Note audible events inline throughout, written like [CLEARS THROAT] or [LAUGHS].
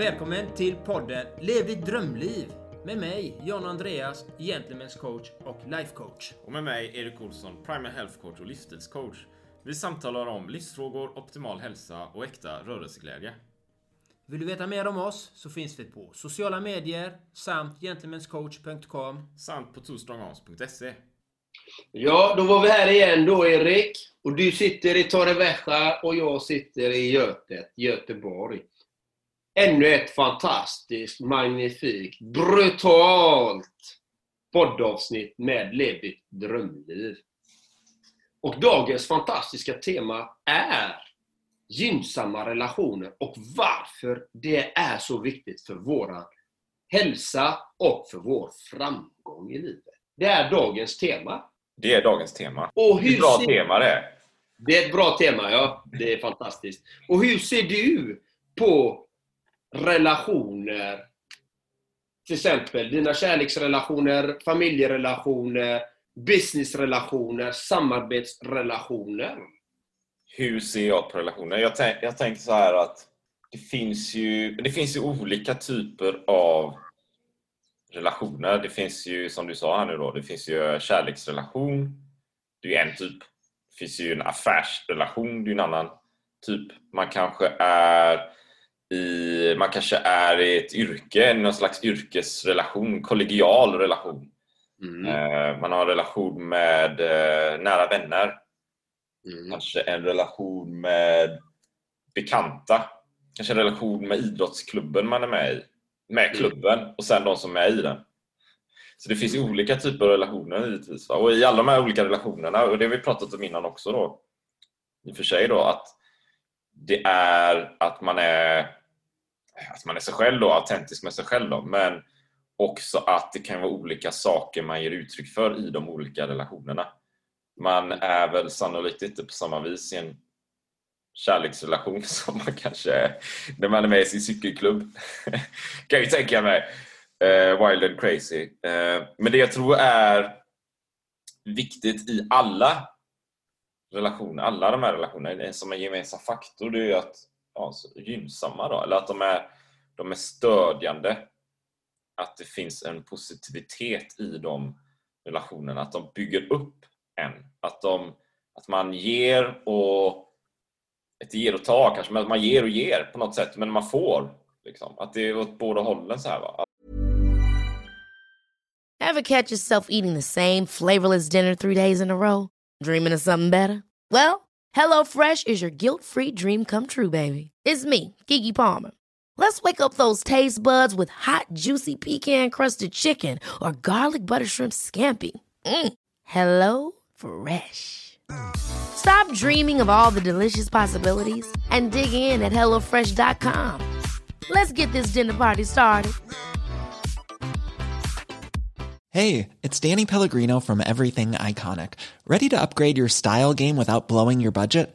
Välkommen till podden Lev ditt drömliv med mig, John Andreas, Gentlemen's coach och life coach. Och med mig, Erik Olsson, Primal Health Coach och livsstilscoach. Vi samtalar om livsfrågor, optimal hälsa och äkta rörelseglädje. Vill du veta mer om oss så finns vi på sociala medier samt gentlemanscoach.com Samt på twostrongarms.se. Ja, då var vi här igen då Erik. Och du sitter i Torrevieja och jag sitter i Götet, Göteborg. Ännu ett fantastiskt, magnifikt, brutalt poddavsnitt med Lev ditt drömliv. Och dagens fantastiska tema är gynnsamma relationer och varför det är så viktigt för vår hälsa och för vår framgång i livet. Det är dagens tema. Det är dagens tema. Och Det är hur ett bra ser- tema det. Det är ett bra tema, ja. Det är fantastiskt. Och hur ser du på relationer? Till exempel dina kärleksrelationer, familjerelationer, businessrelationer, samarbetsrelationer. Hur ser jag på relationer? Jag, tänk, jag tänker så här att det finns ju, det finns ju olika typer av relationer. Det finns ju, som du sa här nu då, det finns ju kärleksrelation. Det är en typ. Det finns ju en affärsrelation, det är en annan typ. Man kanske är i, man kanske är i ett yrke, någon slags yrkesrelation, kollegial relation. Mm. Eh, Man har en relation med eh, nära vänner. Mm. Kanske en relation med bekanta. Kanske en relation med idrottsklubben man är med i. Med klubben och sen de som är i den. Så det finns olika typer av relationer givetvis. va. Och i alla de här olika relationerna, och det har vi pratat om innan också då, i och för sig då, att det är att man är att man är sig själv då, autentisk med sig själv då, men också att det kan vara olika saker man ger uttryck för i de olika relationerna. Man är väl sannolikt inte på samma vis i en kärleksrelation [LAUGHS] som man kanske är när man är med i sin cykelklubb. [LAUGHS] kan jag ju tänka mig. Uh, wild and crazy. Uh, men det jag tror är viktigt i alla relationer, alla de här relationerna, som en gemensam faktor, det är ju att ja, så gynnsamma då, eller att de är, de är stödjande. Att det finns en positivitet i de relationerna, att de bygger upp en. Att, de, att man ger och ett ger och tar kanske, men att man ger och ger på något sätt, men man får. Liksom. Att det är åt båda hållen så här. Va? Ever catch yourself eating the same flavorless dinner three days in a row? Dreaming of something better? Well, HelloFresh is your guilt-free dream come true, baby. It's me, Gigi Palmer. Let's wake up those taste buds with hot, juicy pecan-crusted chicken or garlic butter shrimp scampi. Mm. Hello Fresh. Stop dreaming of all the delicious possibilities and dig in at HelloFresh.com. Let's get this dinner party started. Hey, it's Danny Pellegrino from Everything Iconic. Ready to upgrade your style game without blowing your budget?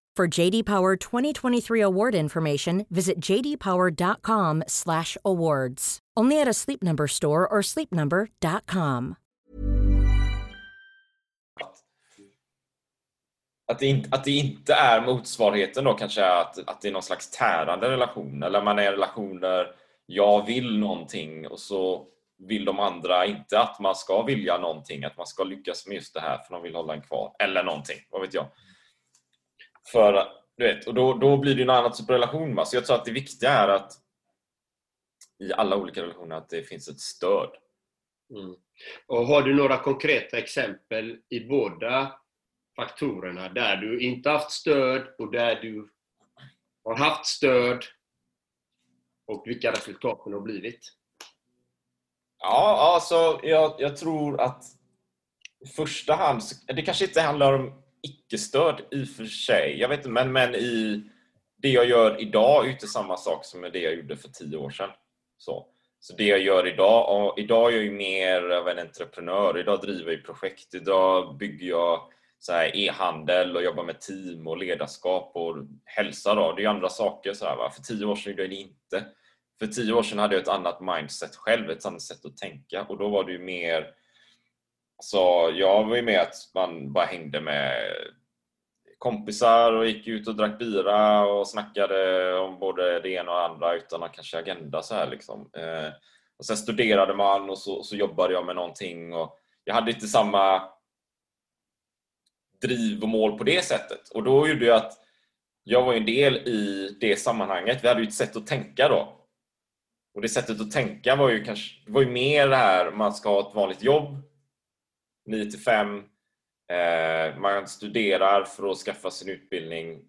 For JD Power 2023 award information, visit jdpower.com/awards. Only at a Sleep Number store or sleepnumber.com. Att det, inte, att det inte är motsvarigheten då kanske är att, att det är någon slags tärande relation eller man är i relationer jag vill någonting och så vill de andra inte att man ska vilja någonting, att man ska lyckas med just det här för de vill hålla en kvar. Eller någonting, vad vet jag. För, du vet, och då, då blir det ju en annan typ av relation. Va? Så jag tror att det viktiga är att i alla olika relationer att det finns ett stöd. Mm. Och har du några konkreta exempel i båda faktorerna där du inte haft stöd och där du har haft stöd och vilka resultaten har blivit? Ja, alltså jag, jag tror att i första hand, det kanske inte handlar om icke-stöd i och för sig. Jag vet inte, men, men i det jag gör idag är ju inte samma sak som det jag gjorde för tio år sedan. Så, så det jag gör idag, och idag är jag ju mer av en entreprenör. Idag driver jag projekt. Idag bygger jag e-handel och jobbar med team och ledarskap och hälsa. Då. Det är ju andra saker. Så här, va? För tio år sedan gjorde jag det inte. För tio år sedan hade jag ett annat mindset själv, ett annat sätt att tänka och då var det ju mer så jag var ju med att man bara hängde med kompisar och gick ut och drack bira och snackade om både det ena och det andra utan att kanske agenda så här liksom. Eh, och sen studerade man och så, så jobbade jag med någonting och jag hade inte samma driv och mål på det sättet. Och då gjorde jag att jag var en del i det sammanhanget. Vi hade ju ett sätt att tänka då. Och det sättet att tänka var ju kanske var ju mer det här man ska ha ett vanligt jobb 9 till 5 eh, man studerar för att skaffa sin utbildning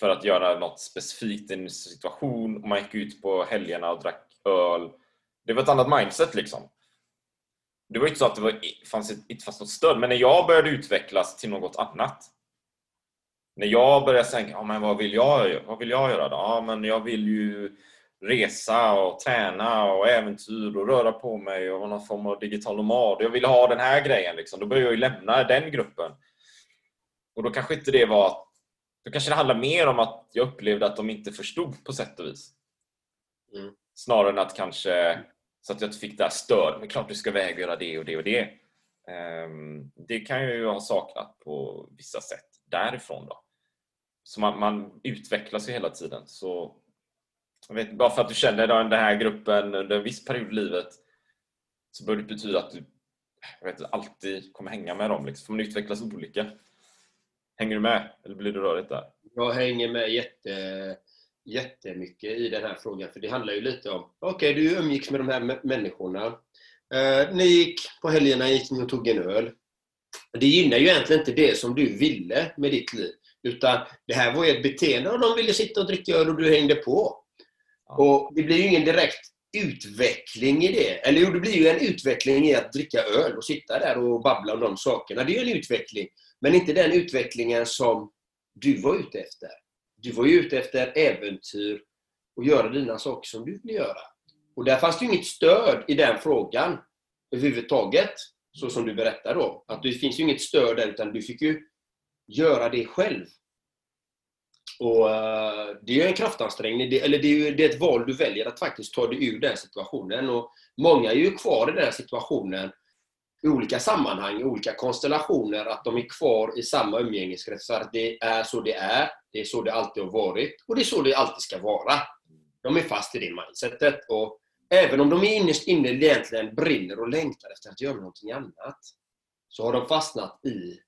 för att göra något specifikt i en situation man gick ut på helgerna och drack öl. Det var ett annat mindset liksom. Det var inte så att det var, fanns, inte fanns något stöd, men när jag började utvecklas till något annat. När jag började tänka, ja, men vad, vill jag, vad vill jag göra då? Ja, men jag vill ju resa och träna och äventyr och röra på mig och någon form av digital nomad. Jag ville ha den här grejen. Liksom. Då började jag ju lämna den gruppen. Och då kanske inte det var... Då kanske det handlar mer om att jag upplevde att de inte förstod på sätt och vis. Mm. Snarare än att kanske så att jag fick det här stöd. Men klart du ska väga göra det och det och det. Um, det kan jag ju ha saknat på vissa sätt därifrån. då. Så man, man utvecklas ju hela tiden. Så jag vet, bara för att du känner den här gruppen under en viss period i livet så bör det betyda att du jag vet, alltid kommer hänga med dem. Liksom. För man utvecklas olika. Hänger du med? Eller blir du rörigt där? Jag hänger med jätte, jättemycket i den här frågan. För det handlar ju lite om, okej okay, du umgicks med de här människorna. Eh, ni gick på helgerna gick ni och tog en öl. Det gynnar ju egentligen inte det som du ville med ditt liv. Utan det här var ju ett beteende och de ville sitta och dricka öl och du hängde på. Och Det blir ju ingen direkt utveckling i det. Eller jo, det blir ju en utveckling i att dricka öl och sitta där och babbla om de sakerna. Det är ju en utveckling. Men inte den utvecklingen som du var ute efter. Du var ju ute efter äventyr och göra dina saker som du ville göra. Och där fanns det ju inget stöd i den frågan överhuvudtaget. Så som du berättar då. Att det finns ju inget stöd där utan du fick ju göra det själv. Och eh, Det är ju en kraftansträngning, det, eller det är, ju, det är ett val du väljer att faktiskt ta dig ur den situationen. Och Många är ju kvar i den situationen i olika sammanhang, i olika konstellationer, att de är kvar i samma umgängeskretsar. Det är så det är, det är så det alltid har varit och det är så det alltid ska vara. De är fast i det mindsetet. Och även om de innerst inne egentligen brinner och längtar efter att göra någonting annat, så har de fastnat i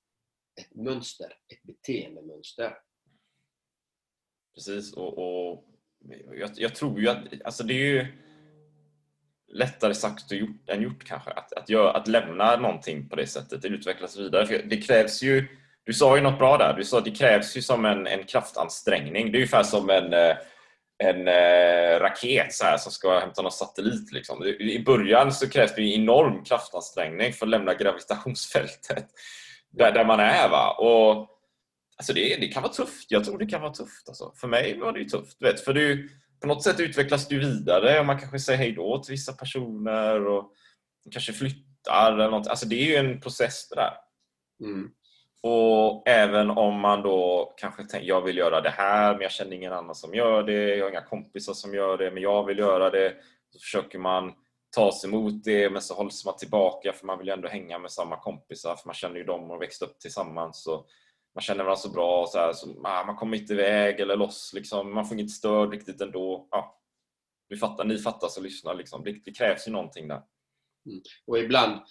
ett mönster, ett beteendemönster. Precis, och, och jag, jag, tror ju att alltså det är ju lättare sagt och gjort, än gjort kanske. Att, att, göra, att lämna någonting på det sättet, det utvecklas vidare. För det krävs ju, du sa ju något bra där, du sa att det krävs ju som en, en kraftansträngning. Det är ungefär som en, eh, en eh, raket så här, som ska hämta någon satellit. Liksom. I början så krävs det en enorm kraftansträngning för att lämna gravitationsfältet där, där man är. Va? Och Alltså det, det kan vara tufft. Jag tror det kan vara tufft. Alltså. För mig var det ju tufft. Vet, för du, på något sätt utvecklas du vidare och man kanske säger hej då till vissa personer och kanske flyttar. Eller något. Alltså det är ju en process det där. Mm. Och även om man då kanske tänker jag vill göra det här men jag känner ingen annan som gör det. Jag har inga kompisar som gör det men jag vill göra det. Så försöker man ta sig emot det men så hålls man tillbaka för man vill ju ändå hänga med samma kompisar för man känner ju dem och växt upp tillsammans. Så man känner varandra så bra och så, här, så ah, man kommer inte iväg eller loss. Liksom. Man får inget stöd riktigt ändå. Ja, vi fattar, ni fattar så lyssna. Liksom. Det, det, krävs ju någonting där. Mm. Och, ibland,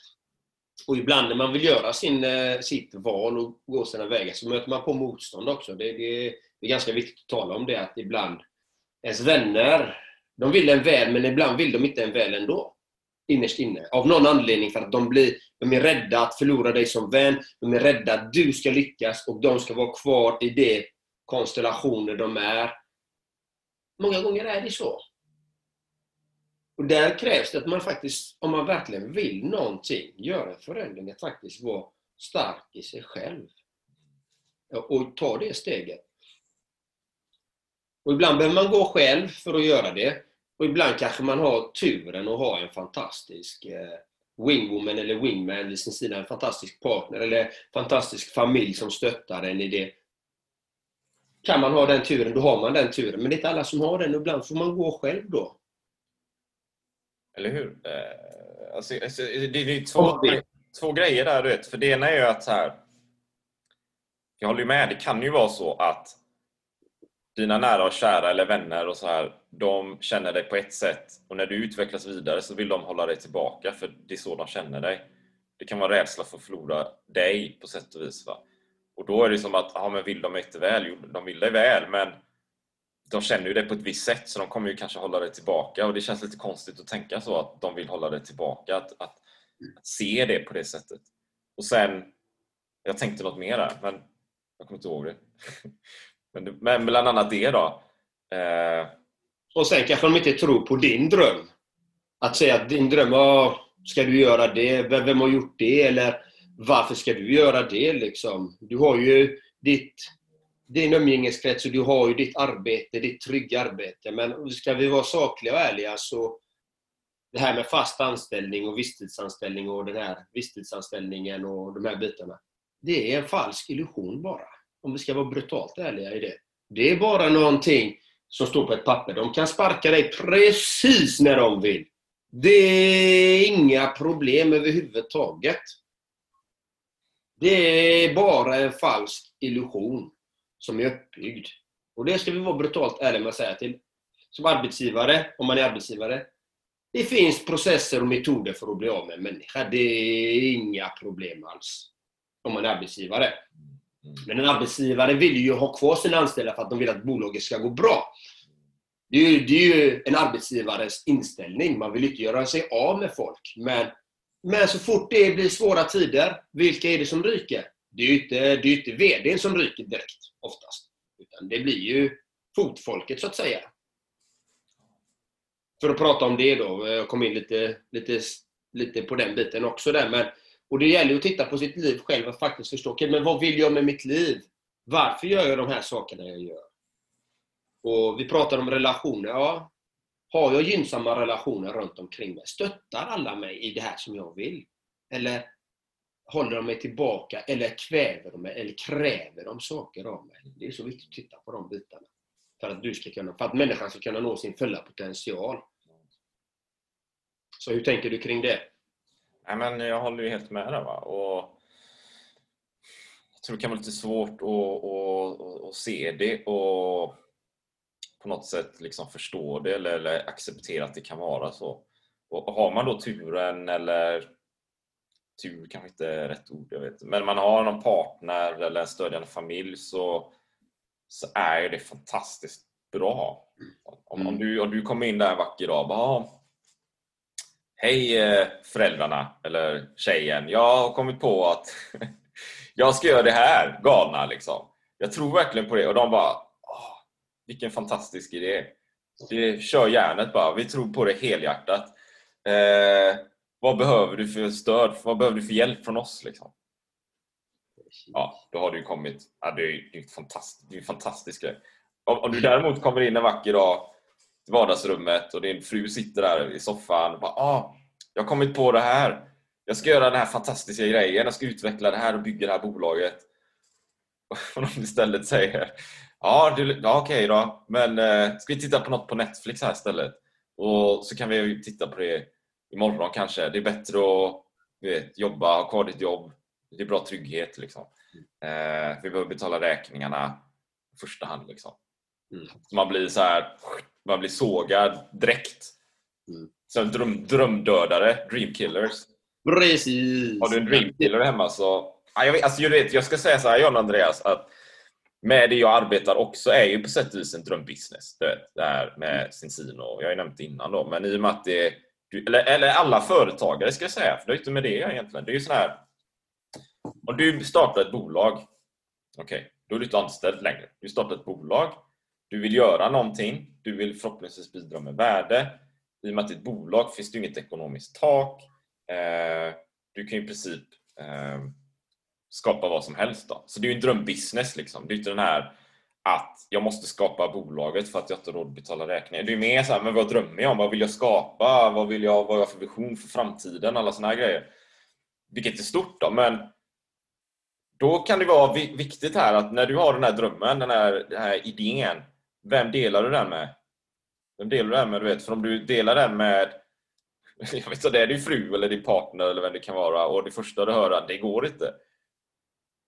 och ibland när man vill göra sin, eh, sitt val och gå sina vägar så möter man på motstånd också. Det, det, det är ganska viktigt att tala om det att ibland ens vänner de vill en väl men ibland vill de inte en väl ändå innerst inne. Av någon anledning för att de, blir, de är rädda att förlora dig som vän. De är rädda att du ska lyckas och de ska vara kvar i det konstellationer de är. Många gånger är det så. Och där krävs det att man faktiskt, om man verkligen vill någonting, gör en förändring, att faktiskt vara stark i sig själv. Och ta det steget. Och ibland behöver man gå själv för att göra det. Och ibland kanske man har turen att ha en fantastisk eh, wingwoman eller wingman vid sin sida, en fantastisk partner eller fantastisk familj som stöttar en i det. Kan man ha den turen, då har man den turen. Men det är inte alla som har den. Ibland får man gå själv då. Eller hur? Eh, alltså, alltså, det är två, två grejer där, du vet. För det ena är ju att så här, jag håller ju med, det kan ju vara så att dina nära och kära eller vänner och så här, de känner dig på ett sätt och när du utvecklas vidare så vill de hålla dig tillbaka för det är så de känner dig. Det kan vara rädsla för att förlora dig på sätt och vis. Va? Och då är det som att, ja men vill de inte väl? Jo, de vill dig väl men de känner ju dig på ett visst sätt så de kommer ju kanske hålla dig tillbaka och det känns lite konstigt att tänka så att de vill hålla dig tillbaka. Att, att, att se det på det sättet. Och sen, jag tänkte något mer där men jag kommer inte ihåg det. [LAUGHS] Men, men bland annat det då. Eh... Och sen kanske de inte tror på din dröm. Att säga att din dröm, oh, ska du göra det? Vem, vem har gjort det? Eller varför ska du göra det? Liksom? Du har ju ditt, din umgängeskrets och du har ju ditt arbete, ditt trygga arbete. Men ska vi vara sakliga och ärliga så det här med fast anställning och visstidsanställning och den här visstidsanställningen och de här bitarna. Det är en falsk illusion bara om vi ska vara brutalt ärliga i det. Det är bara någonting som står på ett papper. De kan sparka dig precis när de vill. Det är inga problem överhuvudtaget. Det är bara en falsk illusion som är uppbyggd. Och det ska vi vara brutalt ärliga med att säga till. Som arbetsgivare, om man är arbetsgivare. Det finns processer och metoder för att bli av med en människa. Det är inga problem alls. Om man är arbetsgivare. Mm. Men en arbetsgivare vill ju ha kvar sina anställda för att de vill att bolaget ska gå bra. Det är, ju, det är ju en arbetsgivares inställning. Man vill inte göra sig av med folk. Men, men så fort det blir svåra tider, vilka är det som ryker? Det är ju inte, det är inte VDn som ryker direkt, oftast. Utan det blir ju fotfolket, så att säga. För att prata om det då. Jag kom in lite, lite, lite på den biten också där. Men och det gäller att titta på sitt liv själv och faktiskt förstå, okay, men vad vill jag med mitt liv? Varför gör jag de här sakerna jag gör? Och vi pratar om relationer. Ja, har jag gynnsamma relationer runt omkring mig? Stöttar alla mig i det här som jag vill? Eller håller de mig tillbaka? Eller kväver de mig? Eller kräver de saker av mig? Det är så viktigt att titta på de bitarna. För att, du ska kunna, för att människan ska kunna nå sin fulla potential. Så hur tänker du kring det? Nej, men jag håller ju helt med där. Va? Och jag tror det kan vara lite svårt att, att, att, se det och på något sätt liksom förstå det eller, eller acceptera att det kan vara så. Och har man då turen eller tur kanske inte är rätt ord, jag vet men man har någon partner eller en stödjande familj så, så är det fantastiskt bra. Om, om, mm. du, om du kommer in där en vacker dag och bara Hej eh, föräldrarna eller tjejen. Jag har kommit på att [LAUGHS] jag ska göra det här galna liksom. Jag tror verkligen på det och de bara Åh, Vilken fantastisk idé. Det, kör järnet bara. Vi tror på det helhjärtat. Eh, vad behöver du för stöd? Vad behöver du för hjälp från oss? Liksom? Ja, då har du kommit. Ja, det är ju fantastiskt, det är en fantastisk grej. Om, om, du däremot kommer in en vacker dag vardagsrummet och din fru sitter där i soffan och bara ah, jag har kommit på det här. Jag ska göra den här fantastiska grejen. Jag ska utveckla det här och bygga det här bolaget. [LAUGHS] Och de istället säger Ja, du, ja okej då. Men eh, ska vi titta på något på Netflix här istället? Och så kan vi titta på det imorgon kanske. Det är bättre att vet, jobba, ha kvar ditt jobb. Det är bra trygghet liksom. Eh, vi behöver betala räkningarna i första hand liksom. Mm. Så man blir så här man blir sågad direkt. Mm. Som dröm, drömdödare, dreamkillers. Precis! Har du en dreamkiller hemma så... Ja, jag, vet, alltså, jag, vet, jag ska säga så här, John Andreas, att med det jag arbetar också är ju på sätt och vis en drömbusiness. Du vet, det här med Cincino. Jag har ju nämnt det innan då, men i och med att det, eller, eller alla företagare ska jag säga, för det är inte med det egentligen. Det är ju sån här... Om du startar ett bolag, okej, okay, då är du inte anställd längre. Du startar ett bolag, du vill göra någonting, du vill förhoppningsvis bidra med värde. I och med att det är ett bolag finns det inget ekonomiskt tak. Eh, du kan i princip ehm, skapa vad som helst. Då. Så det är ju en drömbusiness. Liksom. Det är inte den här att jag måste skapa bolaget för att jag inte har råd att betala räkningar. Det är mer så här, men vad drömmer jag om? Vad vill jag skapa? Vad vill jag, vad har jag för vision för framtiden? Alla såna här grejer. Vilket är stort då, men då kan det vara viktigt här att när du har den här drömmen, den här, den här idén, vem delar du den med? Vem delar du den med? Du vet, för om du delar den med [LAUGHS] jag vet inte, det är din fru eller din partner eller vem det kan vara och det första du hör är det går inte.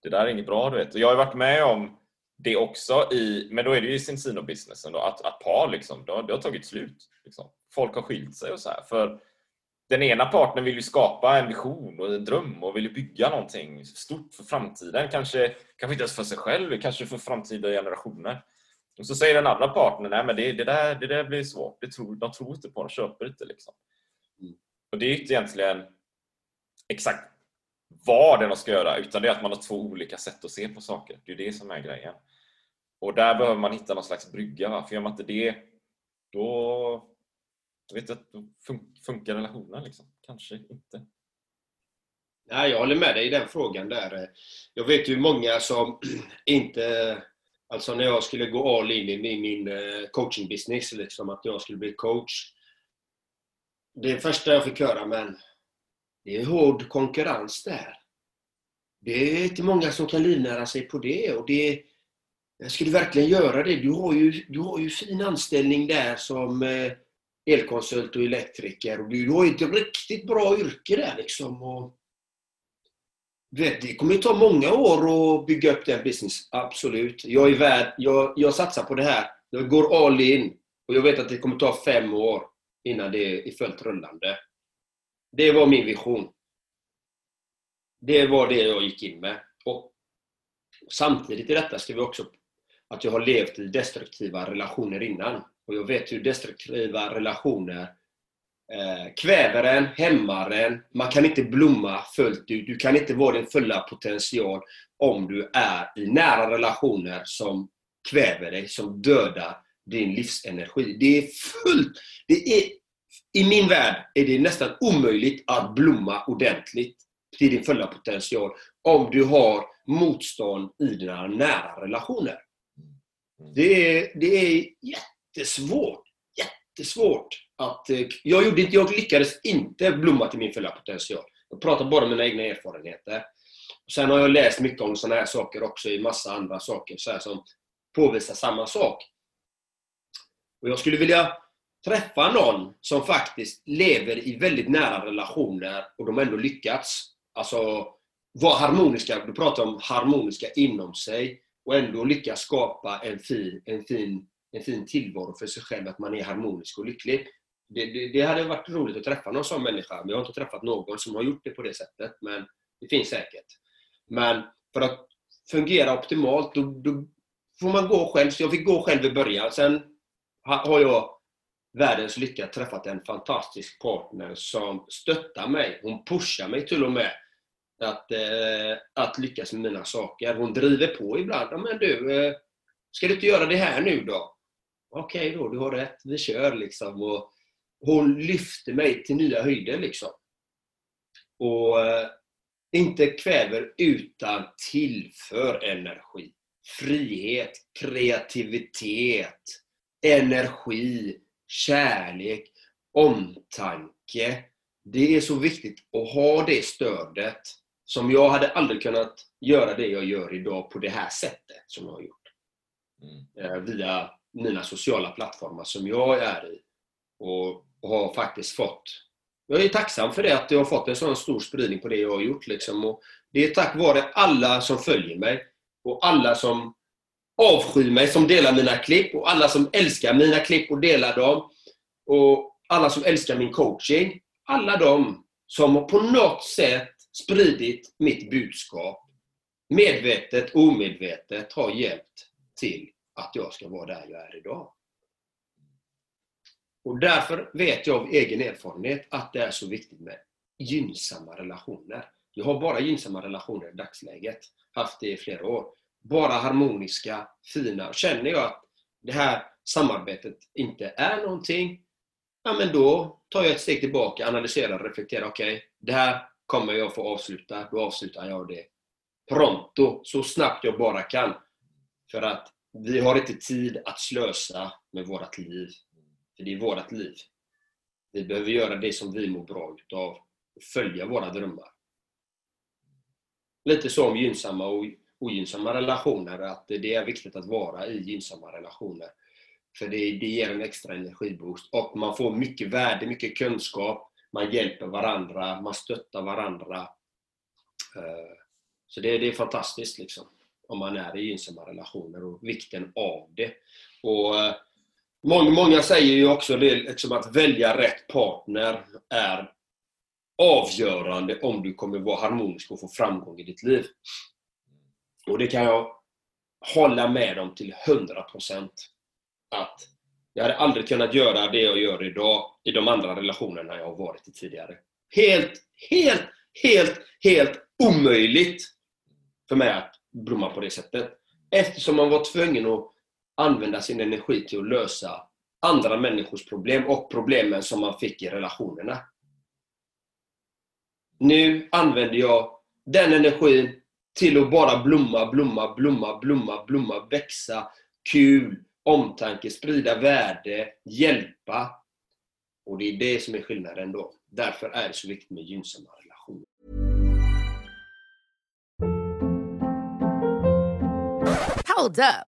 Det där är inget bra du vet. jag har varit med om det också i, men då är det ju i Cincino-businessen då, att, att par liksom, det har, det har tagit slut. Liksom. Folk har skilt sig och så här. För den ena partnern vill ju skapa en vision och en dröm och vill bygga någonting stort för framtiden. Kanske, kanske inte ens för sig själv, kanske för framtida generationer. Och så säger den andra partnern, nej men det, det, där, det där blir svårt. Det tror, de tror inte på det, de köper inte. Liksom. Mm. Och det är inte egentligen exakt vad den ska göra, utan det är att man har två olika sätt att se på saker. Det är det som är grejen. Och där behöver man hitta någon slags brygga. Va? För gör man inte det, då, vet jag, då funkar relationen liksom. Kanske inte. Nej, jag håller med dig i den frågan där. Jag vet ju många som [CLEARS THROAT] inte... Alltså när jag skulle gå all in i min eh, coaching-business, liksom att jag skulle bli coach. Det första jag fick höra, men det är hård konkurrens där. Det är inte många som kan livnära sig på det. Och det ska du verkligen göra det? Du har ju, du har ju fin anställning där som eh, elkonsult och elektriker. Och du, du har ju ett riktigt bra yrke där liksom. Och, du vet, det kommer ju ta många år att bygga upp den business, absolut. Jag är värd, jag, jag satsar på det här. Jag går all in. Och jag vet att det kommer ta fem år innan det är fullt rullande. Det var min vision. Det var det jag gick in med. Och samtidigt i detta ska vi också att jag har levt i destruktiva relationer innan. Och jag vet hur destruktiva relationer kväver en, hämmar en. Man kan inte blomma fullt ut. Du kan inte vara din fulla potential om du är i nära relationer som kväver dig, som dödar din livsenergi. Det är fullt. Det är i min värld är det nästan omöjligt att blomma ordentligt till din fulla potential om du har motstånd i dina nära relationer. Det är, det är jättesvårt. Jättesvårt. Att, eh, jag, gjorde inte, jag lyckades inte blomma till min fulla potential. Jag pratar bara om mina egna erfarenheter. Sen har jag läst mycket om sådana här saker också i massa andra saker så som påvisar samma sak. Och Jag skulle vilja träffa någon som faktiskt lever i väldigt nära relationer och de ändå lyckats. Alltså, vara harmoniska, du pratar om harmoniska inom sig och ändå lyckas skapa en fin, en fin, en fin tillvaro för sig själv, att man är harmonisk och lycklig. Det, det, det hade varit roligt att träffa någon sån människa, men jag har inte träffat någon som har gjort det på det sättet. Men det finns säkert. Men för att fungera optimalt, då, då får man gå själv. Så jag fick gå själv i början. Sen har jag världens lycka träffat en fantastisk partner som stöttar mig. Hon pushar mig till och med att, eh, att lyckas med mina saker. Hon driver på ibland. Ja, men du, eh, ska du inte göra det här nu då? Okej okay då, du har rätt. Vi kör liksom. Och hon lyfter mig till nya höjder liksom. Och eh, inte kväver utan tillför energi. Frihet, kreativitet, energi, kärlek, omtanke. Det är så viktigt att ha det stödet. Som jag hade aldrig kunnat göra det jag gör idag på det här sättet som jag har gjort. Mm. Eh, via mina sociala plattformar som jag är i. Och, har faktiskt fått... Jag är tacksam för det, att jag har fått en sån stor spridning på det jag har gjort. Liksom. Och det är tack vare alla som följer mig och alla som avskyr mig som delar mina klipp och alla som älskar mina klipp och delar dem. Och alla som älskar min coaching. Alla de som har på något sätt spridit mitt budskap medvetet, omedvetet har hjälpt till att jag ska vara där jag är idag. Och därför vet jag av egen erfarenhet att det är så viktigt med gynnsamma relationer. Jag har bara gynnsamma relationer i dagsläget. Haft det i flera år. Bara harmoniska, fina. Känner jag att det här samarbetet inte är någonting, ja men då tar jag ett steg tillbaka, analyserar, reflekterar. Okej, okay, det här kommer jag få avsluta. Då avslutar jag det pronto, så snabbt jag bara kan. För att vi har inte tid att slösa med vårt liv. För det är vårt liv. Vi behöver göra det som vi mår bra utav och följa våra drömmar. Lite som gynnsamma och ogynnsamma relationer, att det är viktigt att vara i gynnsamma relationer. För det, det ger en extra energiboost och man får mycket värde, mycket kunskap, man hjälper varandra, man stöttar varandra. Eh, så det, det är fantastiskt liksom, om man är i gynnsamma relationer och vikten av det. Och eh, Många, många säger ju också det, liksom att välja rätt partner är avgörande om du kommer vara harmonisk och få framgång i ditt liv. Och det kan jag hålla med om till 100% att jag hade aldrig kunnat göra det jag gör idag i de andra relationerna jag har varit i tidigare. Helt, helt, helt, helt omöjligt för mig att blomma på det sättet. Eftersom man var tvungen att använda sin energi till att lösa andra människors problem och problemen som man fick i relationerna. Nu använder jag den energin till att bara blomma, blomma, blomma, blomma, blomma, växa, kul, omtanke, sprida värde, hjälpa. Och det är det som är skillnaden då. Därför är det så viktigt med gynnsamma relationer. Hold up.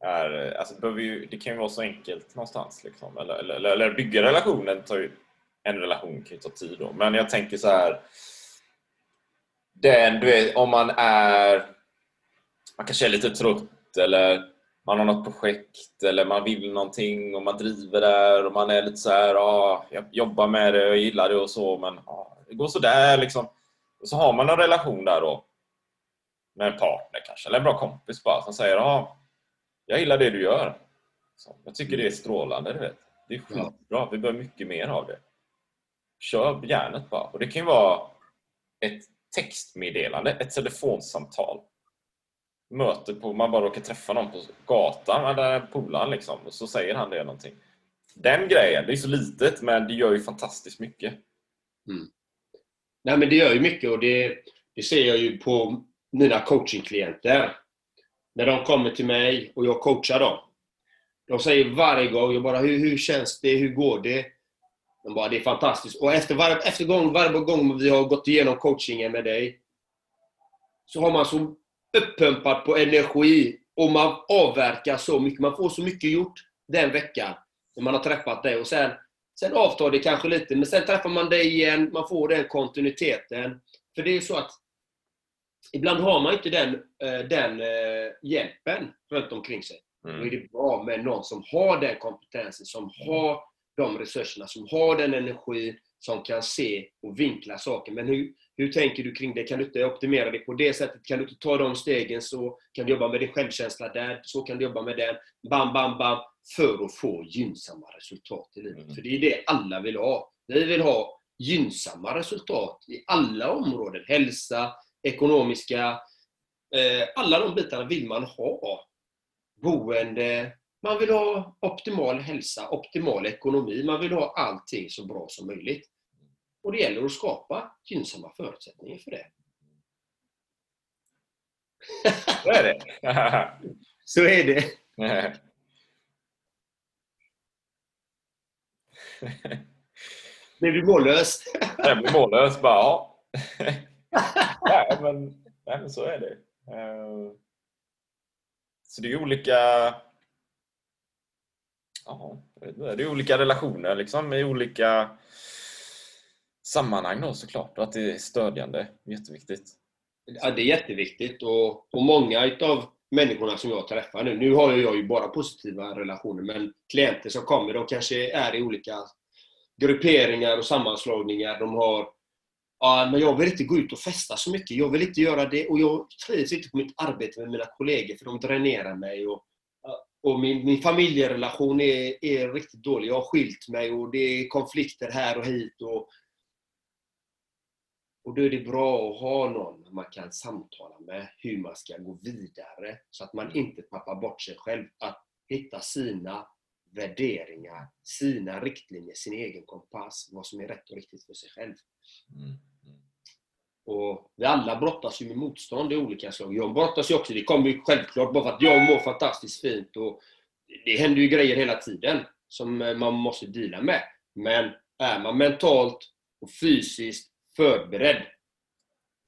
är, alltså det, ju, det kan ju vara så enkelt någonstans. Liksom. Eller, eller, eller bygga relationen tar ju, en relation kan ju ta tid då. Men jag tänker så här. Den, du vet, om man är man kanske är lite trött eller man har något projekt eller man vill någonting och man driver där och man är lite så här, ah, jag jobbar med det och jag gillar det och så men ah, det går sådär liksom. Och så har man en relation där då med en partner kanske, eller en bra kompis bara som säger ah, jag gillar det du gör. Så, jag tycker det är strålande, du vet. Det är skitbra, vi behöver mycket mer av det. Kör järnet bara. Och det kan ju vara ett textmeddelande, ett telefonsamtal. Möte på, man bara råkar träffa någon på gatan, är polaren liksom, och så säger han det någonting. Den grejen, det är så litet men det gör ju fantastiskt mycket. Mm. Nej men det gör ju mycket och det, det ser jag ju på mina coachingklienter när de kommer till mig och jag coachar dem. De säger varje gång, jag bara hur, hur känns det, hur går det? De bara, det är fantastiskt. Och efter, varje, efter gång, varje gång vi har gått igenom coachingen med dig, så har man så uppumpat på energi och man avverkar så mycket. Man får så mycket gjort den veckan när man har träffat dig. Och sen, sen avtar det kanske lite, men sen träffar man dig igen, man får den kontinuiteten. För det är så att ibland har man inte den, eh, den eh, hjälpen runt omkring sig. Mm. Då är det bra med någon som har den kompetensen, som har de resurserna, som har den energin, som kan se och vinkla saker. Men hur, hur tänker du kring det? Kan du inte optimera det på det sättet? Kan du inte ta de stegen så kan du jobba med din självkänsla där, så kan du jobba med den. Bam, bam, bam. För att få gynnsamma resultat i livet. Mm. För det är det alla vill ha. Vi vill ha gynnsamma resultat i alla områden. Hälsa, ekonomiska, eh, alla de bitarna vill man ha. Boende, man vill ha optimal hälsa, optimal ekonomi, man vill ha allting så bra som möjligt. Och det gäller att skapa gynnsamma förutsättningar för det. [LAUGHS] Så är det. [LAUGHS] Så är det. Blev du mållös? Jag blir mållös bara, ja. [LAUGHS] [LAUGHS] nej, men, nej, men så är det. Eh, så det är olika... Ja, det är olika relationer liksom i olika sammanhang då såklart. Och att det är stödjande. Jätteviktigt. Ja, det är jätteviktigt och, och många utav människorna som jag träffar nu, nu har jag ju bara positiva relationer, men klienter som kommer, de kanske är i olika grupperingar och sammanslagningar. De har men jag vill inte gå ut och festa så mycket. Jag vill inte göra det och jag trivs inte på mitt arbete med mina kollegor för de dränerar mig. Och, och min, min familjerelation är, är riktigt dålig. Jag har skilt mig och det är konflikter här och hit. Och, och då är det bra att ha någon man kan samtala med hur man ska gå vidare så att man inte tappar bort sig själv. Att hitta sina värderingar, sina riktlinjer, sin egen kompass, vad som är rätt och riktigt för sig själv. Mm. Och vi alla brottas ju med motstånd i olika slag. Jag brottas ju också, det kommer ju självklart bara för att jag mår fantastiskt fint. Och det händer ju grejer hela tiden som eh, man måste dela med. Men är man mentalt och fysiskt förberedd,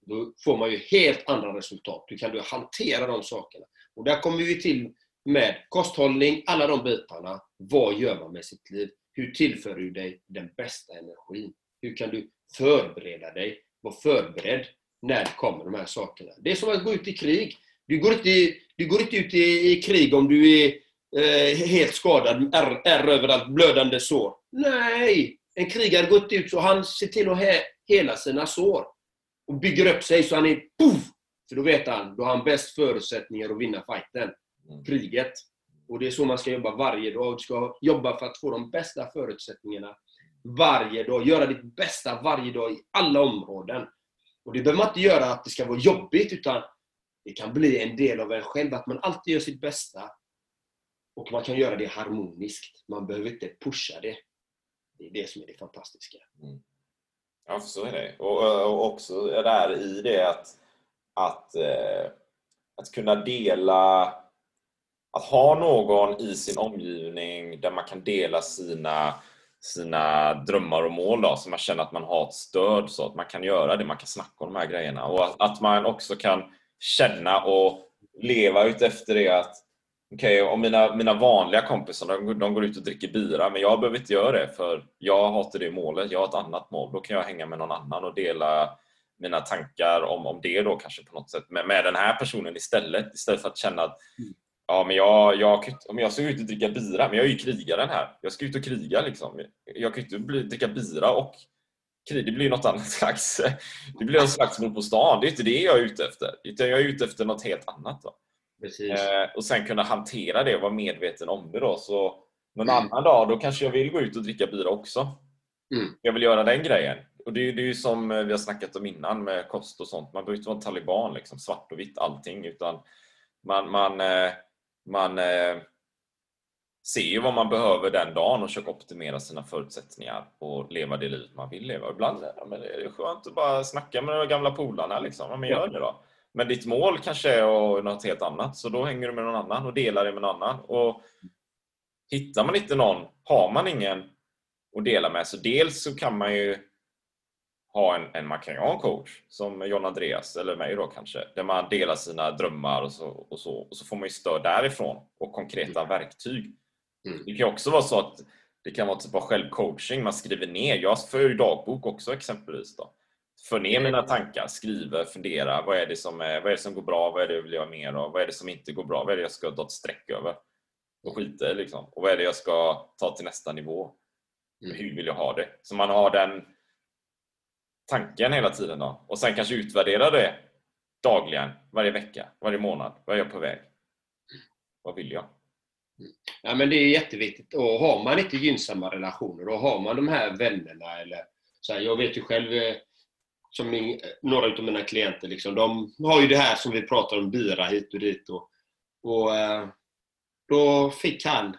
då får man ju helt andra resultat. Du kan du hantera de sakerna. Och där kommer vi till med kosthållning, alla de bitarna. Vad gör man med sitt liv? Hur tillför du dig den bästa energin? Hur kan du förbereda dig? Var förberedd när det kommer de här sakerna. Det är som att gå ut i krig. Du går inte, du går inte ut i, i krig om du är eh, helt skadad, är, är överallt, blödande sår. Nej! En krigare går inte ut så han ser till att he, hela sina sår. Och bygger upp sig så han är poff! För då vet han, då har han bäst förutsättningar att vinna fighten. Kriget. Och det är så man ska jobba varje dag. Du ska jobba för att få de bästa förutsättningarna varje dag. Göra ditt bästa varje dag i alla områden. Och det behöver man inte göra att det ska vara jobbigt, utan det kan bli en del av en själv. Att man alltid gör sitt bästa. Och man kan göra det harmoniskt. Man behöver inte pusha det. Det är det som är det fantastiska. Mm. Ja, för så är det. Och, och också där det här i det att, att, eh, att kunna dela, att ha någon i sin omgivning där man kan dela sina, sina drömmar och mål då, så man känner att man har ett stöd så att man kan göra det, man kan snacka om de här grejerna och att, att man också kan känna och leva ut efter det att Okej, om mina, mina vanliga kompisar de, de går ut och dricker bira, men jag behöver inte göra det för jag har inte det målet, jag har ett annat mål. Då kan jag hänga med någon annan och dela mina tankar om, om det då kanske på något sätt med, med den här personen istället. Istället för att känna att mm ja, men jag, jag, om jag ska ut och dricka bira, men jag är ju krigaren här. Jag ska ut och kriga liksom. Jag kan ju inte bli, dricka bira och krig. Det blir ju något annat [LAUGHS] slags... Det blir något slags mord på stan. Det är inte det jag är ute efter. Utan jag är ute efter något helt annat. Då. Precis. Eh, och sen kunna hantera det och vara medveten om det då. Så någon Mm. annan dag, då kanske jag vill gå ut och dricka bira också. Mm. Jag vill göra den grejen. Och det är, det är ju som vi har snackat om innan med kost och sånt. Man behöver inte vara en taliban, liksom, svart och vitt allting. Utan man, man, eh, man eh, ser ju vad man behöver den dagen och försöker optimera sina förutsättningar och leva det liv man vill leva. Ibland ja, men det är skönt att bara snacka med de gamla polarna. Liksom. Ja, men gör det då. Men ditt mål kanske är något helt annat, så då hänger du med någon annan och delar det med någon annan. Och hittar man inte någon, har man ingen att dela med, så dels så kan man ju ha en, en, man kan ju ha en coach som John Andreas eller mig då kanske, där man delar sina drömmar och så, och så, och så får man ju stöd därifrån och konkreta verktyg. Mm. Det kan också vara så att det kan vara typ av självcoaching, man skriver ner. Jag för ju dagbok också exempelvis. Då. För ner mina tankar, skriver, funderar. Vad är, det som är, vad är det som går bra? Vad är det jag vill göra mer av? Vad är det som inte går bra? Vad är det jag ska ta ett streck över? Och skita i liksom. Och vad är det jag ska ta till nästa nivå? Mm. Hur vill jag ha det? Så man har den tanken hela tiden då. Och sen kanske utvärdera det dagligen, varje vecka, varje månad. Vad är jag på väg? Vad vill jag? Ja, men det är jätteviktigt. Och har man inte gynnsamma relationer, och har man de här vännerna eller så här, Jag vet ju själv, eh, som min, eh, några av mina klienter, liksom, de har ju det här som vi pratar om, bira hit och dit. Och, och eh, då fick han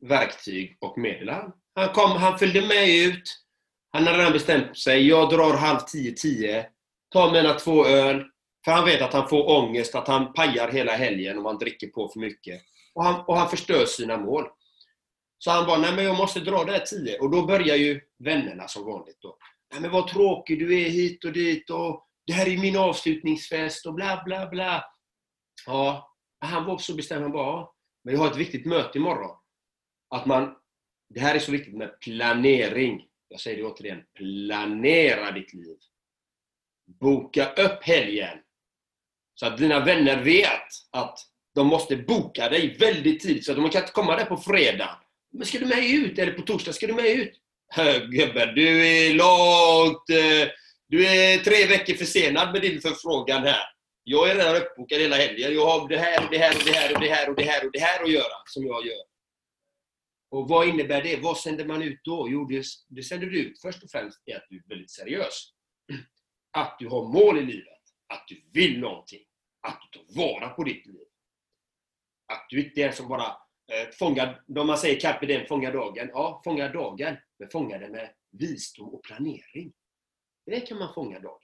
verktyg och medel. Han, kom, han följde med ut. Han hade redan bestämt sig. Jag drar halv tio, tio. Tar mina två öl. För han vet att han får ångest, att han pajar hela helgen om han dricker på för mycket. Och han, och han förstör sina mål. Så han bara, nej men jag måste dra det här tio. Och då börjar ju vännerna som vanligt då. Nej men vad tråkig du är hit och dit och det här är min avslutningsfest och bla bla bla. Ja, han var så bestämd. Han bara, ja, men jag har ett viktigt möte imorgon. Att man, det här är så viktigt med planering. Jag säger det återigen, planera ditt liv. Boka upp helgen. Så att dina vänner vet att de måste boka dig väldigt tidigt. Så att de kan inte komma där på fredag. Men ska du med ut? Eller på torsdag, ska du med ut? Gubben, du är långt... Eh, du är tre veckor försenad med din förfrågan här. Jag är redan uppbokad hela helgen. Jag har det här och det här och det här och det här och det här och det här att göra, som jag gör. Och vad innebär det? Vad sänder man ut då? Jo, det, det sänder du ut först och främst är att du är väldigt seriös. Att du har mål i livet. Att du vill någonting. Att du tar vara på ditt liv. Att du inte är som bara eh, fångar, de man säger carpe diem, fånga dagen. Ja, fånga dagen. Men fånga den med visdom och planering. Det kan man fånga dagen.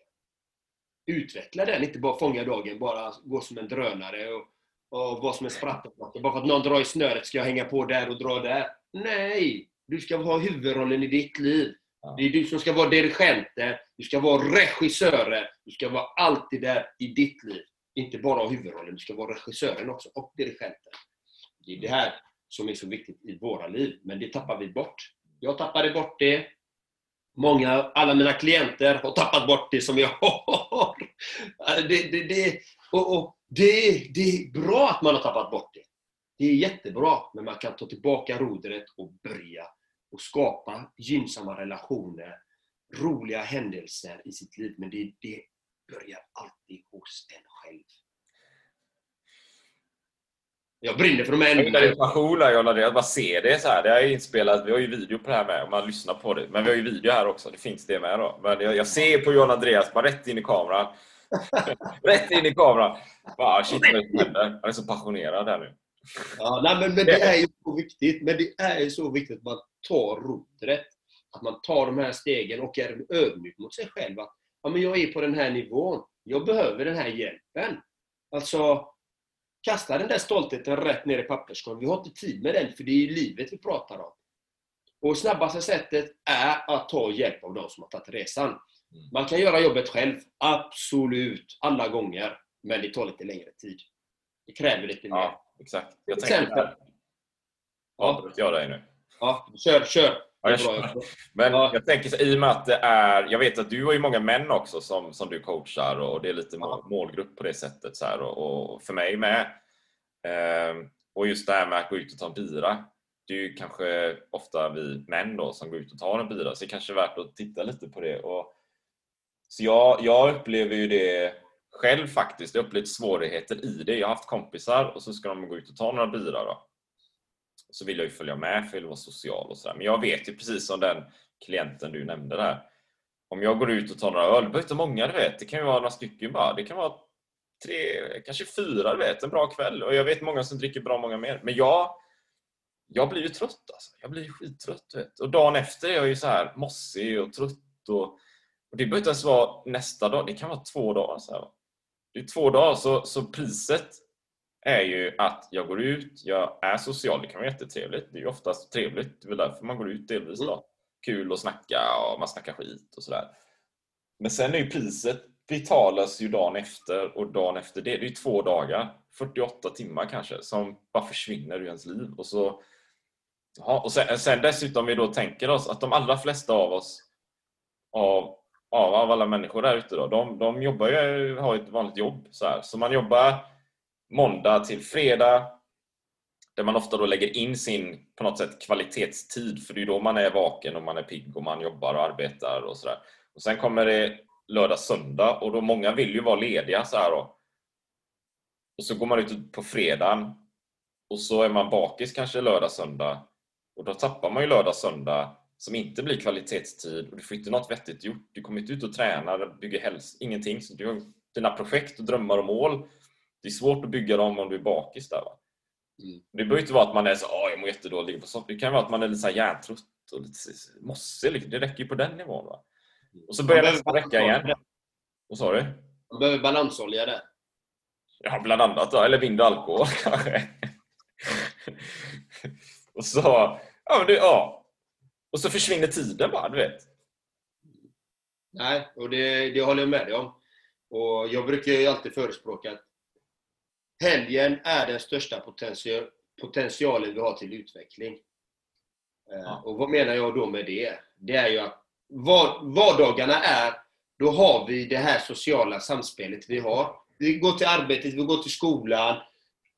Utveckla den, inte bara fånga dagen, bara gå som en drönare och, och vara som en sprattelmatta. Bara för att någon drar i snöret ska jag hänga på där och dra där. Nej! Du ska ha huvudrollen i ditt liv. Ja. Det är du som ska vara dirigenten, du ska vara regissören, du ska vara alltid där i ditt liv. Inte bara ha huvudrollen, du ska vara regissören också och dirigenten. Det är det här som är så viktigt i våra liv, men det tappar vi bort. Jag tappade bort det. Många, alla mina klienter har tappat bort det som jag [LAUGHS] har. Det, det, det, och, och det, det är bra att man har tappat bort det. Det är jättebra, men man kan ta tillbaka rodret och börja och skapa gynnsamma relationer, roliga händelser i sitt liv. Men det, det börjar alltid hos en själv. Jag brinner för de här Jag ämnena. din passion där Jonna, det är att bara se det så här. Det är inspelat, vi har ju video på det här med, om man lyssnar på det. Men vi har ju video här också, det finns det med då. Men jag, jag ser på John Andreas, bara rätt in i kameran. [LAUGHS] rätt in i kameran. Wow, ah, shit vad det händer. Han är så passionerad här nu. Ja, nej, men, men det är ju så viktigt. Men det är ju så viktigt att man tar rodret. Att man tar de här stegen och är ödmjuk mot sig själv. Att ja, men jag är på den här nivån. Jag behöver den här hjälpen. Alltså, kasta den där stoltheten rätt ner i papperskorgen. Vi har inte tid med den, för det är ju livet vi pratar om. Och snabbaste sättet är att ta hjälp av de som har tagit resan. Man kan göra jobbet själv, absolut, alla gånger. Men det tar lite längre tid. Det kräver lite mer. Ja, exakt. Jag Till exempel. Avbröt jag dig nu? Ja, kör, kör. Ja, jag är kör. Men Ja. jag tänker så, i och med att det är, jag vet att du har ju många män också som, som du coachar och det är lite Ja. målgrupp på det sättet. Så här, och, och för mig med. Ehm, och just det här med att gå ut och ta en bira. Det är ju kanske ofta vi män då som går ut och tar en bira, så det kanske är värt att titta lite på det. Och, så jag, jag upplever ju det själv faktiskt. Jag har upplevt svårigheter i det. Jag har haft kompisar och så ska de gå ut och ta några bira då. Så vill jag ju följa med för jag vill vara social och sådär. Men jag vet ju precis som den klienten du nämnde där. Om jag går ut och tar några öl, det behöver inte många du vet. Det kan ju vara några stycken bara. Det kan vara tre, kanske fyra du vet. En bra kväll. Och jag vet många som dricker bra många mer. Men jag, jag blir ju trött alltså. Jag blir skittrött du vet. Och dagen efter är jag ju så här mossig och trött. Och, och det behöver inte ens vara nästa dag. Det kan vara två dagar. Så här. Det är två dagar så, så priset är ju att jag går ut, jag är social, det kan vara jättetrevligt. Det är ju oftast trevligt, det är väl därför man går ut delvis då. Kul att snacka och man snackar skit och sådär. Men sen är ju priset betalas ju dagen efter och dagen efter det. Det är ju två dagar, 48 timmar kanske, som bara försvinner ur ens liv. Och så Ja, och sen, sen dessutom vi då tänker oss att de allra flesta av oss av, av, av alla människor där ute då, de, de jobbar ju, har ett vanligt jobb. Så, här. så man jobbar måndag till fredag där man ofta då lägger in sin på något sätt kvalitetstid för det är då man är vaken och man är pigg och man jobbar och arbetar och sådär. Och sen kommer det lördag, söndag och då många vill ju vara lediga så här då. Och så går man ut på fredagen och så är man bakis kanske lördag, söndag och då tappar man ju lördag, söndag som inte blir kvalitetstid och du får inte något vettigt gjort. Du kommer inte ut och tränar, bygger helst ingenting. Så du har dina projekt och drömmar och mål. Det är svårt att bygga dem om du är bakis där. Va? Mm. Det behöver inte vara att man är så åh jag mår jättedåligt på. Det kan vara att man är lite så här hjärntrött och lite mossig. liksom. Det räcker ju på den nivån. Va? Och så börjar Man nästa vecka igen. Vad sa du? Man behöver balansolja där. Ja, bland annat då. Eller vind och alkohol [LAUGHS] kanske. och så... Ja, men det, ja. Och så försvinner tiden bara, du vet. Nej, och det, det håller jag med dig om. Och jag brukar ju alltid förespråka att helgen är den största potential, potentialen vi har till utveckling. Eh, Ja. Och vad menar jag då med det? Det är ju att vad, vardagarna är, då har vi det här sociala samspelet vi har. Vi går till arbetet, vi går till skolan.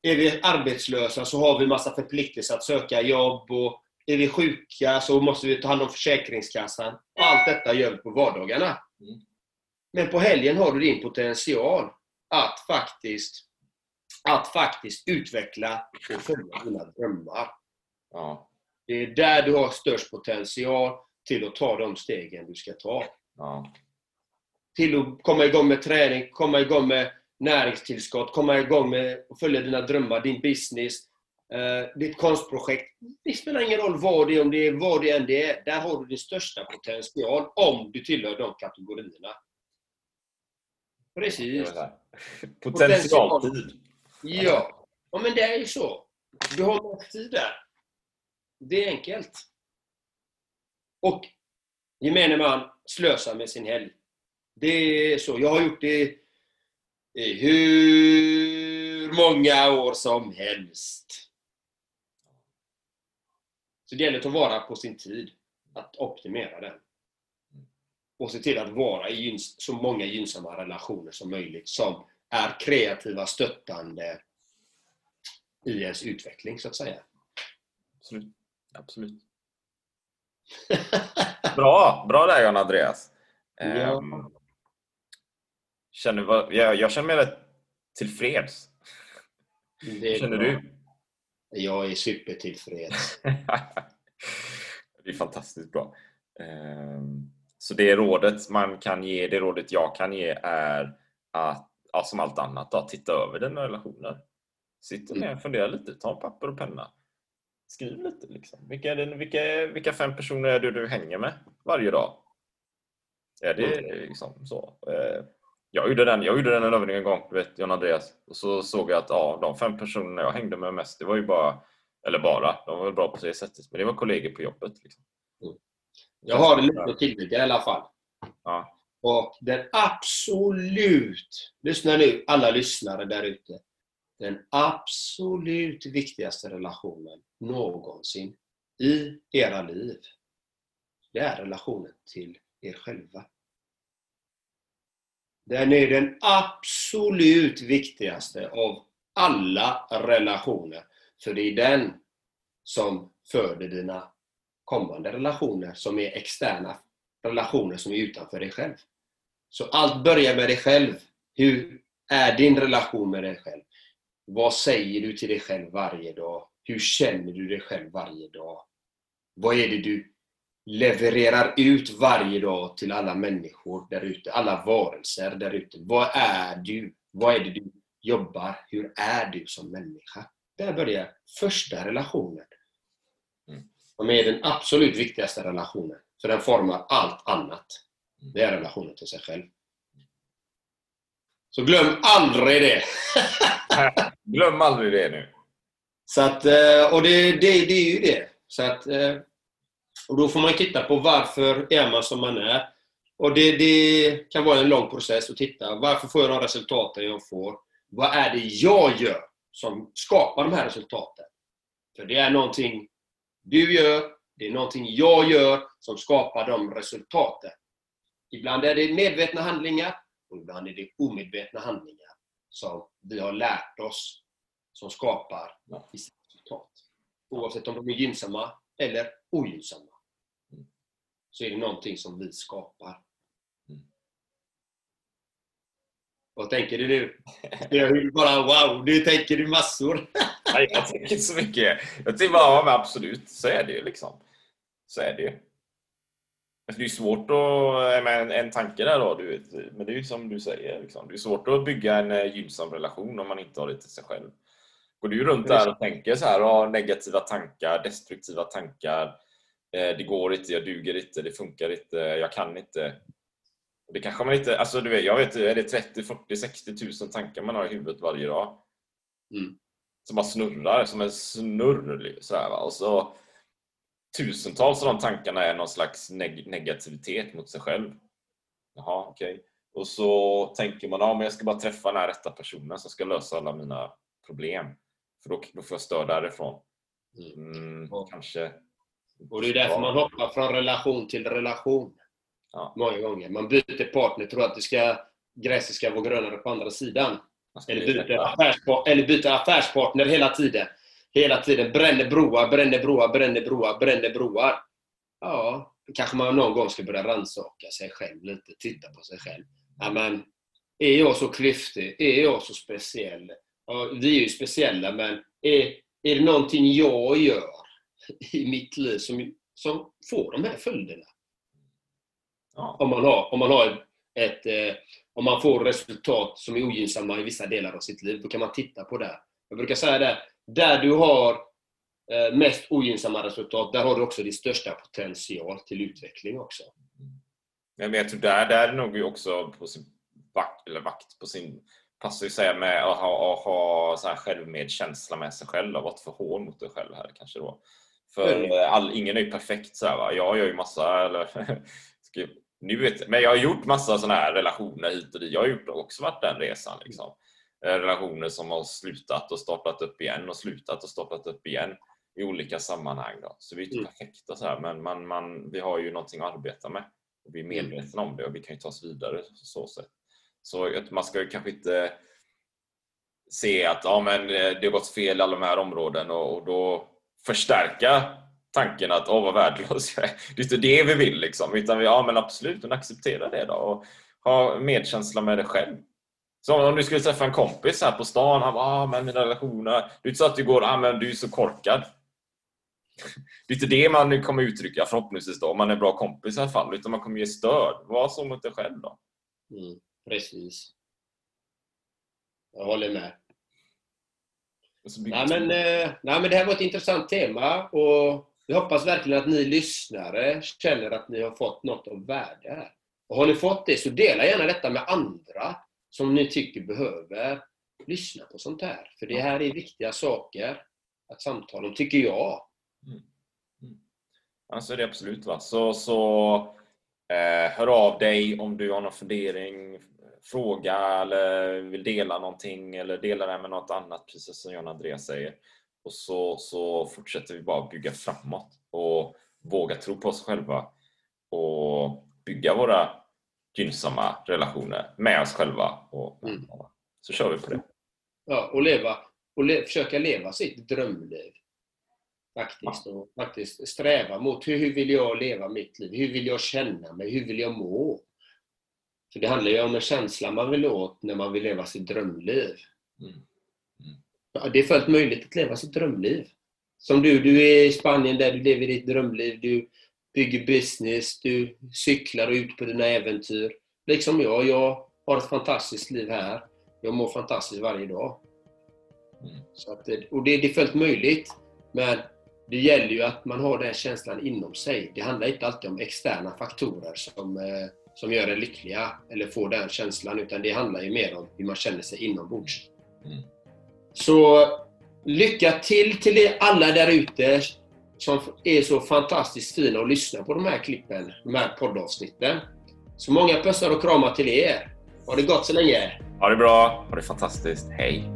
Är vi arbetslösa så har vi massa förpliktelser att söka jobb. Och är vi sjuka så måste vi ta hand om Försäkringskassan. Och allt detta gör vi på vardagarna. Mm. Men på helgen har du din potential att faktiskt, att faktiskt utveckla och följa dina drömmar. Ja. Det är där du har störst potential till att ta de stegen du ska ta. Ja. Till att komma igång med träning, komma igång med näringstillskott, komma igång med att följa dina drömmar, din business, eh, ditt konstprojekt. Det spelar ingen roll vad det är, om det är vad det än det är. Där har du din största potential om du tillhör de kategorierna. Precis. Potentialtid. Ja. ja, men det är ju så. Du har mest tid där. Det är enkelt. Och gemene man slösar med sin helg. Det är så. Jag har gjort det i hur många år som helst. Så det gäller att ta vara på sin tid. Att optimera den. Och se till att vara i så många gynnsamma relationer som möjligt som är kreativa, stöttande i ens utveckling, så att säga. Absolut. Absolut. [LAUGHS] Bra! Bra där John Andreas. Ja. Ehm, känner, jag, jag känner mig rätt tillfreds. Det är känner bra. du? Jag är supertillfreds. [LAUGHS] det är fantastiskt bra. Ehm, Så det rådet man kan ge, det rådet jag kan ge är att, ja, som allt annat, då, titta över dina relationer. Sitt ner och fundera lite, ta en papper och penna. Skriv lite. Liksom. Vilka, det, vilka, vilka fem personer är det du hänger med varje dag? Är det liksom så? Jag gjorde den, jag gjorde den en övning en gång, du vet John Andreas. Och så såg jag att ja, de fem personerna jag hängde med mest, det var ju bara, eller bara, de var väl bra på det sättet, men det var kollegor på jobbet. Liksom. Jag har lite att tillägga i alla fall. Ja. Och den absolut, lyssna nu alla lyssnare där ute. Den absolut viktigaste relationen någonsin i era liv, det är relationen till er själva. Den är den absolut viktigaste av alla relationer. För det är den som föder dina kommande relationer som är externa relationer som är utanför dig själv. Så allt börjar med dig själv. Hur är din relation med dig själv? Vad säger du till dig själv varje dag? Hur känner du dig själv varje dag? Vad är det du levererar ut varje dag till alla människor där ute, alla varelser där ute? Vad är du? Vad är det du jobbar? Hur är du som människa? Där börjar första relationen. Som är den absolut viktigaste relationen. För den formar allt annat. Det är relationen till sig själv. Så glöm aldrig det! [LAUGHS] Glöm aldrig det nu. Så att, eh, och det, det, det är ju det. Så att, eh, och då får man titta på varför är man som man är. Och det, det kan vara en lång process att titta. Varför får jag de resultaten jag får? Vad är det jag gör som skapar de här resultaten? För det är någonting du gör, det är någonting jag gör som skapar de resultaten. Ibland är det medvetna handlingar och ibland är det omedvetna handlingar som vi har lärt oss som skapar vissa resultat. Oavsett om de är gynnsamma eller ogynnsamma. Så är det någonting som vi skapar. Vad tänker du nu? Jag vill bara wow, nu tänker du massor. [LAUGHS] Nej, jag tänker inte så mycket. Jag tänker bara, ja men absolut, så är det ju liksom. Så är det ju. Alltså, det är svårt att, med en, en tanke där då, du vet. Men det är ju som du säger, liksom. det är svårt att bygga en eh, gynnsam relation om man inte har det till sig själv. Går du runt där och tänker så här, har negativa tankar, destruktiva tankar. Eh, det går inte, jag duger inte, det funkar inte, jag kan inte. Det kanske man inte, alltså du vet, jag vet är det 30, 40, 60 tusen tankar man har i huvudet varje dag? Mm. Som bara snurrar som en snurr. Så här? Och så tusentals av de tankarna är någon slags neg negativitet mot sig själv. Jaha, okej. Okay. Och så tänker man, ja men jag ska bara träffa den här rätta personen som ska lösa alla mina problem. För då, då får jag stöd därifrån. Mm, Ja. Kanske. Och det är därför man hoppar från relation till relation. Ja. Många gånger. Man byter partner, tror att det ska, gräset ska vara grönare på andra sidan. Eller byter, träffad. affärspa- eller byter affärspartner hela tiden. Hela tiden bränner broar, bränner broar, bränner broar, bränner broar. Ja, kanske man någon gång ska börja rannsaka sig själv lite, titta på sig själv. Ja, men, är jag så klyftig? Är jag så speciell? Ja, vi är ju speciella, men är, är det någonting jag gör i mitt liv som, som får de här följderna? Ja. Om man har, om man har ett, eh, om man får resultat som är ogynnsamma i vissa delar av sitt liv, då kan man titta på det. Jag brukar säga det, där du har eh, mest ogynnsamma resultat, där har du också din största potential till utveckling också. Men jag tror där, där är nog också på sin vakt, eller vakt på sin passar ju säga med att ha, att ha så här självmedkänsla med sig själv och varit för hård mot dig själv här kanske då. För eh, all, ingen är ju perfekt så här, va. Jag gör ju massa, eller [LAUGHS] nu vet, men jag har gjort massa sådana här relationer hit och dit. Jag har ju också varit den resan liksom. Eh, Relationer som har slutat och startat upp igen och slutat och startat upp igen i olika sammanhang. Då. Så vi är inte Mm. perfekta så här, men man, man, vi har ju någonting att arbeta med. Och vi är Mm. medvetna om det och vi kan ju ta oss vidare på så sätt. Så att man ska ju kanske inte se att ja, men eh, det har gått fel i alla de här områden och, och då förstärka tanken att åh vad värdelös jag [LAUGHS] är. Det är inte det vi vill liksom. Utan vi, ja men absolut, men acceptera det då och ha medkänsla med dig själv. Så om du skulle träffa en kompis här på stan, han bara ah, men mina relationer. Det är inte så att du går ah, men du är så korkad. Det är inte det man kommer uttrycka förhoppningsvis då, om man är bra kompis i alla fall. Utan man kommer ge stöd. Var så mot dig själv då. Mm, precis. Jag håller med. Nej vi men, eh, nej men det här var ett intressant tema och jag hoppas verkligen att ni lyssnare känner att ni har fått något av värde här. Och har ni fått det så dela gärna detta med andra som ni tycker behöver lyssna på sånt här. För det här är viktiga saker att samtala om, tycker jag. Ja, så är det absolut. Va? Så, så eh, hör av dig om du har någon fundering, fråga eller vill dela någonting eller dela det med något annat, precis som John Andreas säger. Och så, så fortsätter vi bara bygga framåt och våga tro på oss själva och bygga våra gynnsamma relationer med oss själva. Och, Mm. Så kör vi på det. Ja, och leva, och le, försöka leva sitt drömliv. Faktiskt. Och faktiskt sträva mot hur, hur vill jag leva mitt liv? Hur vill jag känna mig? Hur vill jag må? För det handlar ju om en känsla man vill åt när man vill leva sitt drömliv. Mm. Ja, Det är fullt möjligt att leva sitt drömliv. Som du, du är i Spanien där du lever ditt drömliv. Du bygger business, du cyklar ut på dina äventyr. Liksom jag, jag har ett fantastiskt liv här. Jag mår fantastiskt varje dag. Mm. Så att, och det, det är fullt möjligt. Men det gäller ju att man har den känslan inom sig. Det handlar inte alltid om externa faktorer som, eh, som gör en lyckliga eller får den känslan. Utan det handlar ju mer om hur man känner sig inombords. Mm. Så lycka till till er alla där ute som är så fantastiskt fina att lyssna på de här klippen, de här poddavsnitten. Så många pussar och kramar till er. Ha det gott så länge! Ha det bra, ha det fantastiskt, hej!